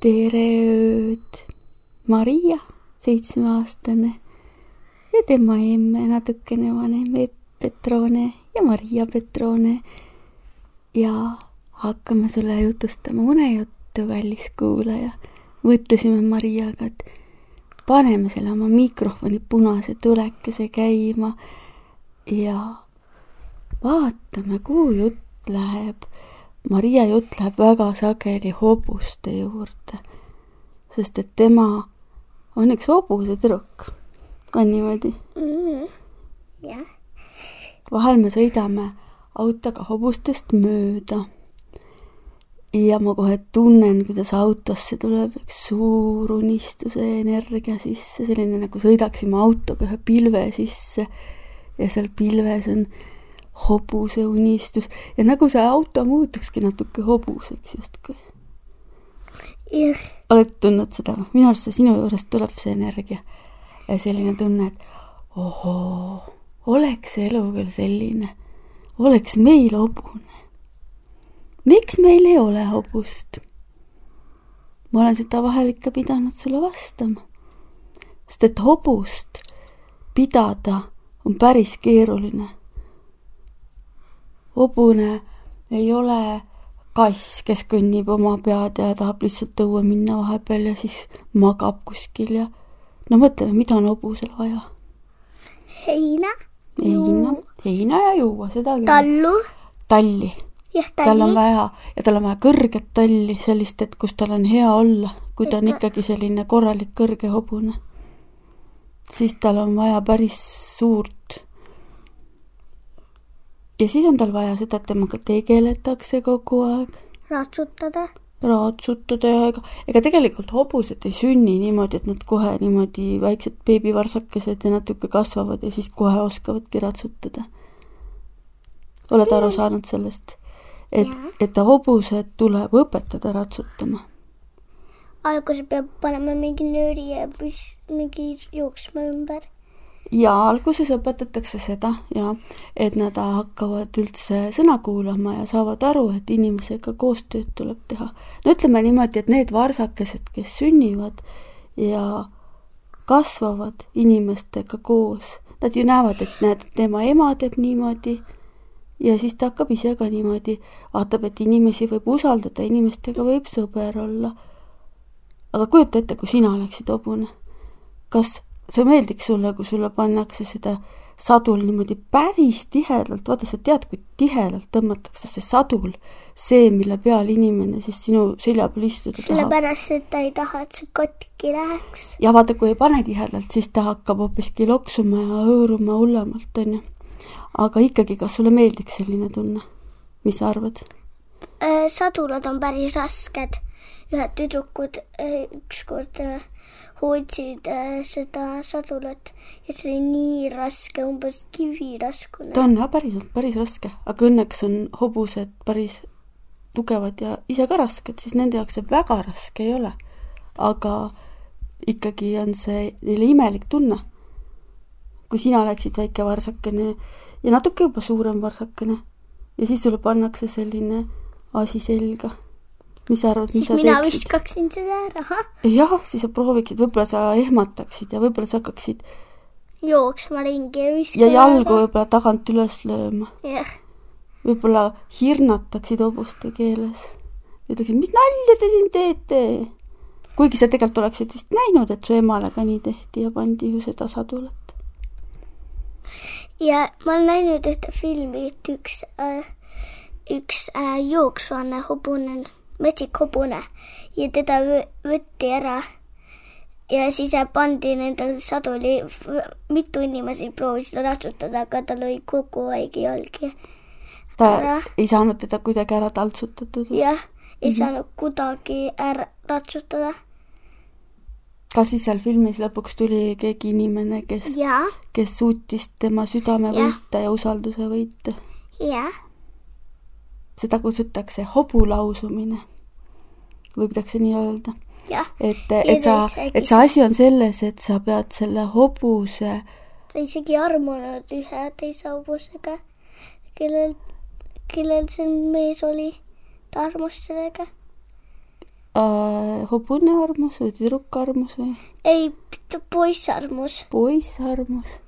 tere ööd, Maria, seitsmeaastane ja tema emme natukene vanem Epp Petrone ja Maria Petrone. ja hakkame sulle jutustama unejuttu, kallis kuulaja. mõtlesime Mariaga, et paneme selle oma mikrofoni punase tulekese käima ja vaatame, kuhu jutt läheb Maria jutt läheb väga sageli hobuste juurde, sest et tema on üks hobusetüdruk. on niimoodi mm,? jah. vahel me sõidame autoga hobustest mööda. ja ma kohe tunnen, kuidas autosse tuleb üks suur unistuse energia sisse, selline nagu sõidaksime autoga ühe pilve sisse ja seal pilves on hobuse unistus ja nagu see auto muutukski natuke hobuseks justkui. jah. oled tundnud seda? minu arust see sinu juurest tuleb see energia ja selline tunne, et ohoo, oleks see elu küll selline, oleks meil hobune. miks meil ei ole hobust? ma olen seda vahel ikka pidanud sulle vastama, sest et hobust pidada on päris keeruline hobune ei ole kass, kes kõnnib oma pead ja tahab lihtsalt õue minna vahepeal ja siis magab kuskil ja no mõtleme, mida on hobusel vaja. heina. heina, heina ja juua, seda küll. tallu. talli. tal on vaja ja tal on vaja kõrget talli, sellist, et kus tal on hea olla, kui ta on ikkagi selline korralik kõrge hobune. siis tal on vaja päris suurt ja siis on tal vaja seda, et temaga tegeletakse kogu aeg, ratsutada. raatsutada ja ega, ega tegelikult hobused ei sünni niimoodi, et nad kohe niimoodi väiksed beebivarsakesed ja natuke kasvavad ja siis kohe oskavadki ratsutada. oled aru saanud sellest? et et hobused tuleb õpetada ratsutama. alguses peab panema mingi nööri ja siis mingi jooksma ümber. Ja alguses õpetatakse seda ja et nad hakkavad üldse sõna kuulama ja saavad aru, et inimesega koostööd tuleb teha. no ütleme niimoodi, et need varsakesed, kes sünnivad ja kasvavad inimestega koos, nad ju näevad, et näed, tema ema teeb niimoodi ja siis ta hakkab ise ka niimoodi, vaatab, et inimesi võib usaldada, inimestega võib sõber olla. aga kujuta ette, kui sina oleksid hobune. kas see meeldiks sulle, kui sulle pannakse seda sadul niimoodi päris tihedalt, vaata, sa tead, kui tihedalt tõmmatakse see sadul, see, mille peal inimene siis sinu selja peal istuda sellepärast, et ta ei taha, et see katki läheks. ja vaata, kui ei pane tihedalt, siis ta hakkab hoopiski loksuma ja hõõruma hullemalt, onju. aga ikkagi, kas sulle meeldiks selline tunne? mis sa arvad? Äh, sadulad on päris rasked. ühed tüdrukud äh, ükskord äh, hoidsid seda sadulat ja see oli nii raske, umbes kiviraskune ta. on jah päriselt päris raske, aga õnneks on hobused päris tugevad ja ise ka rasked, siis nende jaoks see väga raske ei ole. aga ikkagi on see neile imelik tunne. kui sina oleksid väike varsakene ja natuke juba suurem varsakene ja siis sulle pannakse selline asi selga. mis sa arvad, mis sa mina teeksid? viskaksin seda ära, jah, siis sa prooviksid, võib-olla sa ehmataksid ja võib-olla sa hakkaksid jooksma ringi ja viskama ja jalgu võib-olla tagant üles lööma. jah, võib-olla hirnataksid hobuste keeles. ütleksid, mis nalja te siin teete? kuigi sa tegelikult oleksid vist näinud, et su emale ka nii tehti ja pandi ju seda sadulat. ja ma olen näinud ühte filmi, et üks äh, üks äh, jooksvane hobune, metsik hobune ja teda võ- võeti ära. ja siis äh, pandi nendel saduli, mitu inimesi proovisid ratsutada, aga tal oli kogu aeg jalgi. ta Ära. ei saanud teda kuidagi ära taltsutatud. jah, ei saanud kuidagi ära ratsutada. kas siis seal filmis lõpuks tuli keegi inimene, kes, ja, kes suutis tema südame Jah. võita ja usalduse võita? ja, seda kutsutakse hobulausumine. võidakse nii öelda. et, et sa et see asi on selles, et sa pead selle hobuse ta isegi armunud ühe teise hobusega, kellel, kellel see mees oli. ta armus sellega. äh, hobune armus või tüdruk armus või ei, poiss armus. poiss armus.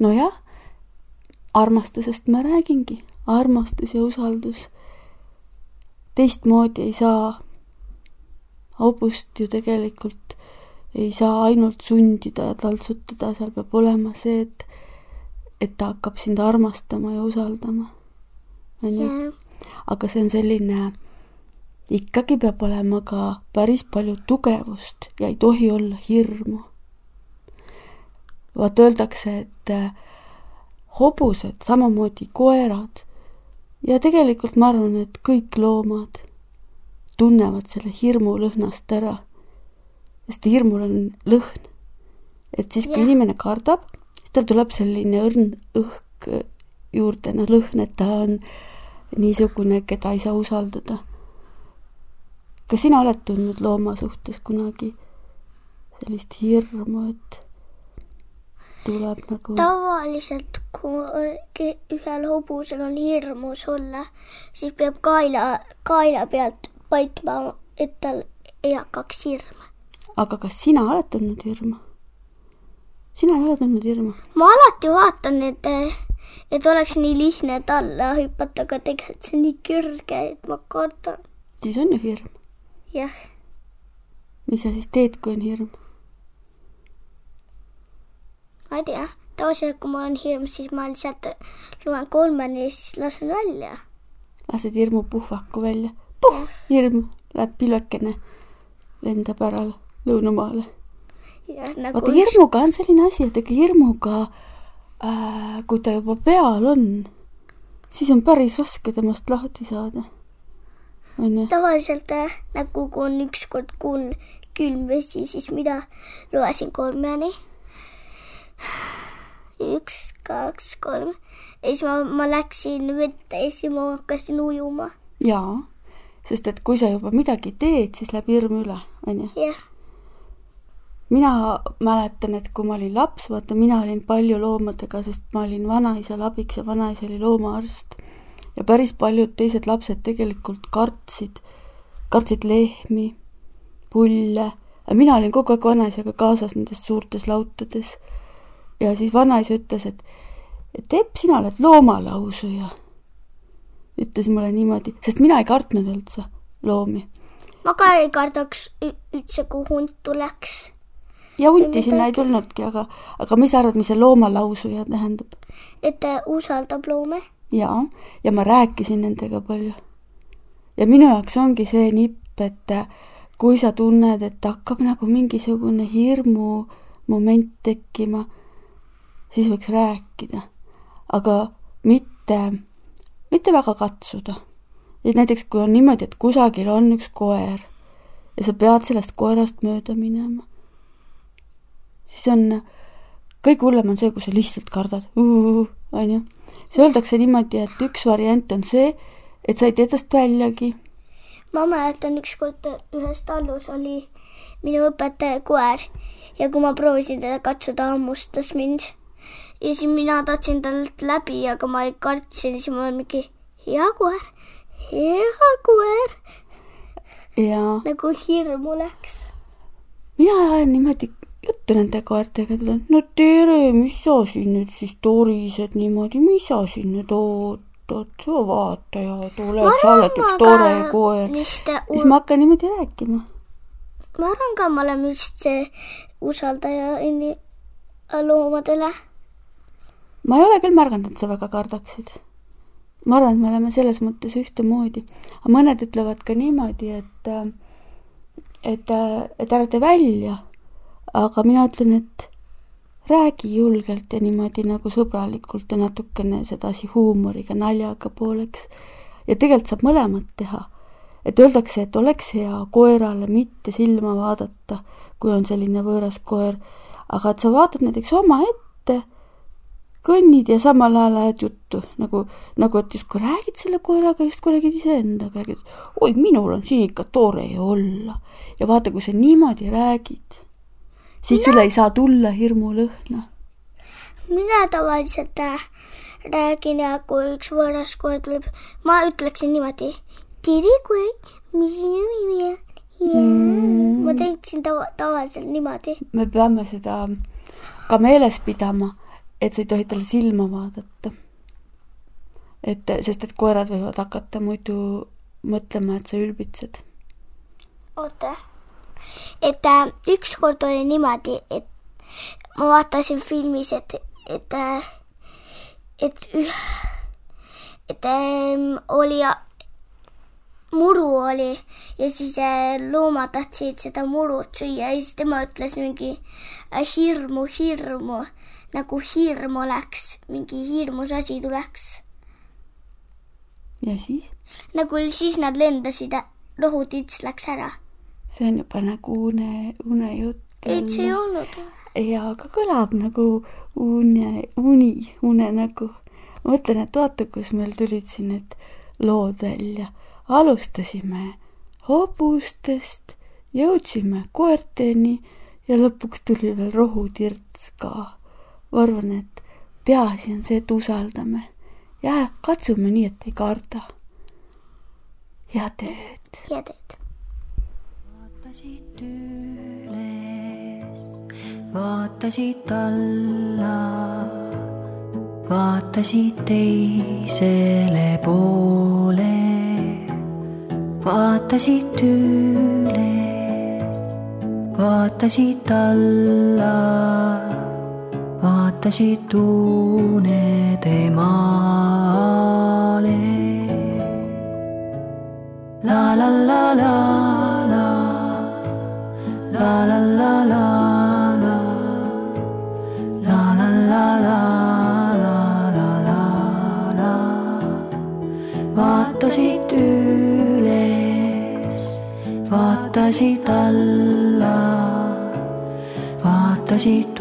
nojah, armastusest ma räägingi, armastus ja usaldus. teistmoodi ei saa hobust ju tegelikult ei saa ainult sundida ja taltsutada, seal peab olema see, et et ta hakkab sind armastama ja usaldama. onju, aga see on selline, ikkagi peab olema ka päris palju tugevust ja ei tohi olla hirmu. vaat öeldakse, et äh, hobused, samamoodi koerad ja tegelikult ma arvan, et kõik loomad tunnevad selle hirmu lõhnast ära. sest hirmul on lõhn. et siis, kui Jah. inimene kardab, siis tal tuleb selline õrn õhk juurde, noh lõhn, et ta on niisugune, keda ei saa usaldada. kas sina oled tundnud looma suhtes kunagi sellist hirmu, et tuleb nagu tavaliselt, kui ühel hobusel on hirmus olla, siis peab kaela, kaela pealt paitma, et tal ei hakkaks hirm. aga kas sina oled tundnud hirmu? sina ei ole tundnud hirmu? ma alati vaatan, et, et oleks nii lihtne, et alla hüpata, aga tegelikult see on nii kõrge, et ma kardan. siis on ju hirm. jah, mis sa siis teed, kui on hirm? Ma ei tea, tavaliselt kui mul on hirm, siis ma lihtsalt loen kolmeni ja siis lasen välja. lased hirmupuhvaku välja. puh, hirm, läheb pilvekene, lendab ära lõunamaale. nagu vaata, hirmuga on selline asi, et ega hirmuga äh,, kui ta juba peal on, siis on päris raske temast lahti saada. tavaliselt äh, nagu kui on ükskord kuum külm vesi, siis mina loesin kolmeni. üks, kaks, kolm ja siis ma, ma läksin vette ja siis ma hakkasin ujuma. jaa, sest et kui sa juba midagi teed, siis läheb hirm üle, onju. jah, mina mäletan, et kui ma olin laps, vaata, mina olin palju loomadega, sest ma olin vanaisal abiks ja vanaisa oli loomaarst. ja päris paljud teised lapsed tegelikult kartsid, kartsid lehmi, pulle, aga mina olin kogu aeg vanaisaga kaasas nendes suurtes lautades. Ja siis vanaisa ütles, et, et Epp, sina oled loomalausuja. ütles mulle niimoodi, sest mina ei kartnud üldse loomi ma ka ei kardaks üldse, kui hunt tuleks. ja hunti sinna ei tulnudki, aga, aga mis sa arvad, mis see loomalausuja tähendab? et ta usaldab loome. jaa, ja ma rääkisin nendega palju. ja minu jaoks ongi see nipp, et kui sa tunned, et hakkab nagu mingisugune hirmu moment tekkima, siis võiks rääkida, aga mitte, mitte väga katsuda. et näiteks, kui on niimoodi, et kusagil on üks koer ja sa pead sellest koerast mööda minema, siis on, kõige hullem on see, kui sa lihtsalt kardad, onju. see öeldakse niimoodi, et üks variant on see, et sa ei tee tast väljagi. ma mäletan ükskord ühes tallus oli minu õpetaja koer ja kui ma proovisin teda katsuda, hammustas mind. Ja siis mina tahtsin talt läbi, aga ma kartsin, siis ma olin mingi hea koer, hea koer, ja nagu hirmu läks. mina ajan niimoodi juttu nende koertega, et no tere, mis sa siin nüüd siis torised niimoodi, mis sa siin nüüd ootad, sa vaata ja tule, sa oled üks tore koer. siis ma hakkan niimoodi rääkima. ma arvan ka, ma olen vist see usaldaja loomadele. Ma ei ole küll märganud, et sa väga kardaksid. ma arvan, et me oleme selles mõttes ühtemoodi. aga mõned ütlevad ka niimoodi, et et, et ära tee välja, aga mina ütlen, et räägi julgelt ja niimoodi nagu sõbralikult ja natukene sedasi huumoriga, naljaga pooleks. ja tegelikult saab mõlemat teha. et öeldakse, et oleks hea koerale mitte silma vaadata, kui on selline võõras koer, aga et sa vaatad näiteks omaette, kõnnid ja samal ajal ajad juttu nagu, nagu et justkui räägid selle koeraga, justkui räägid iseendaga, räägid, oi, minul on siin ikka tore olla. ja vaata, kui sa niimoodi räägid, siis sul ei saa tulla hirmulõhna. mina tavaliselt äh, räägin ja kui üks võõras koer tuleb, ma ütleksin niimoodi. tere, koer, mis sinu nimi on? Mm. ma teeksin tava, tavaliselt niimoodi. me peame seda ka meeles pidama, et sa ei tohi talle silma vaadata. et, sest et koerad võivad hakata muidu mõtlema, et sa ülbitsed. oota. et äh, ükskord oli niimoodi, et ma vaatasin filmis, et, et, et, et ähm, oli, muru oli ja siis äh, loomad tahtsid seda murut süüa ja siis tema ütles mingi äh, hirmu, hirmu, nagu hirm oleks, mingi hirmus asi tuleks. ja siis, nagu siis nad lendasid, rohutits läks ära. see on juba nagu une, unejutt. et see ei olnud. ja aga kõlab nagu une, uni, unenägu. ma mõtlen, et vaata, kus meil tulid siin need lood välja. alustasime hobustest, jõudsime koerteni ja lõpuks tuli veel rohutirts ka. Ma arvan, et peaasi on see, et usaldame ja katsume nii, et ei karda. head ööd. head ööd. vaatasid üles, vaatasid alla, vaatasid teisele poole, vaatasid üles, vaatasid alla, vaatasid unede maale. La la la la la. La la la la la. La la la la la la la la. Vaatasid üles, vaatasid alla, vaatasid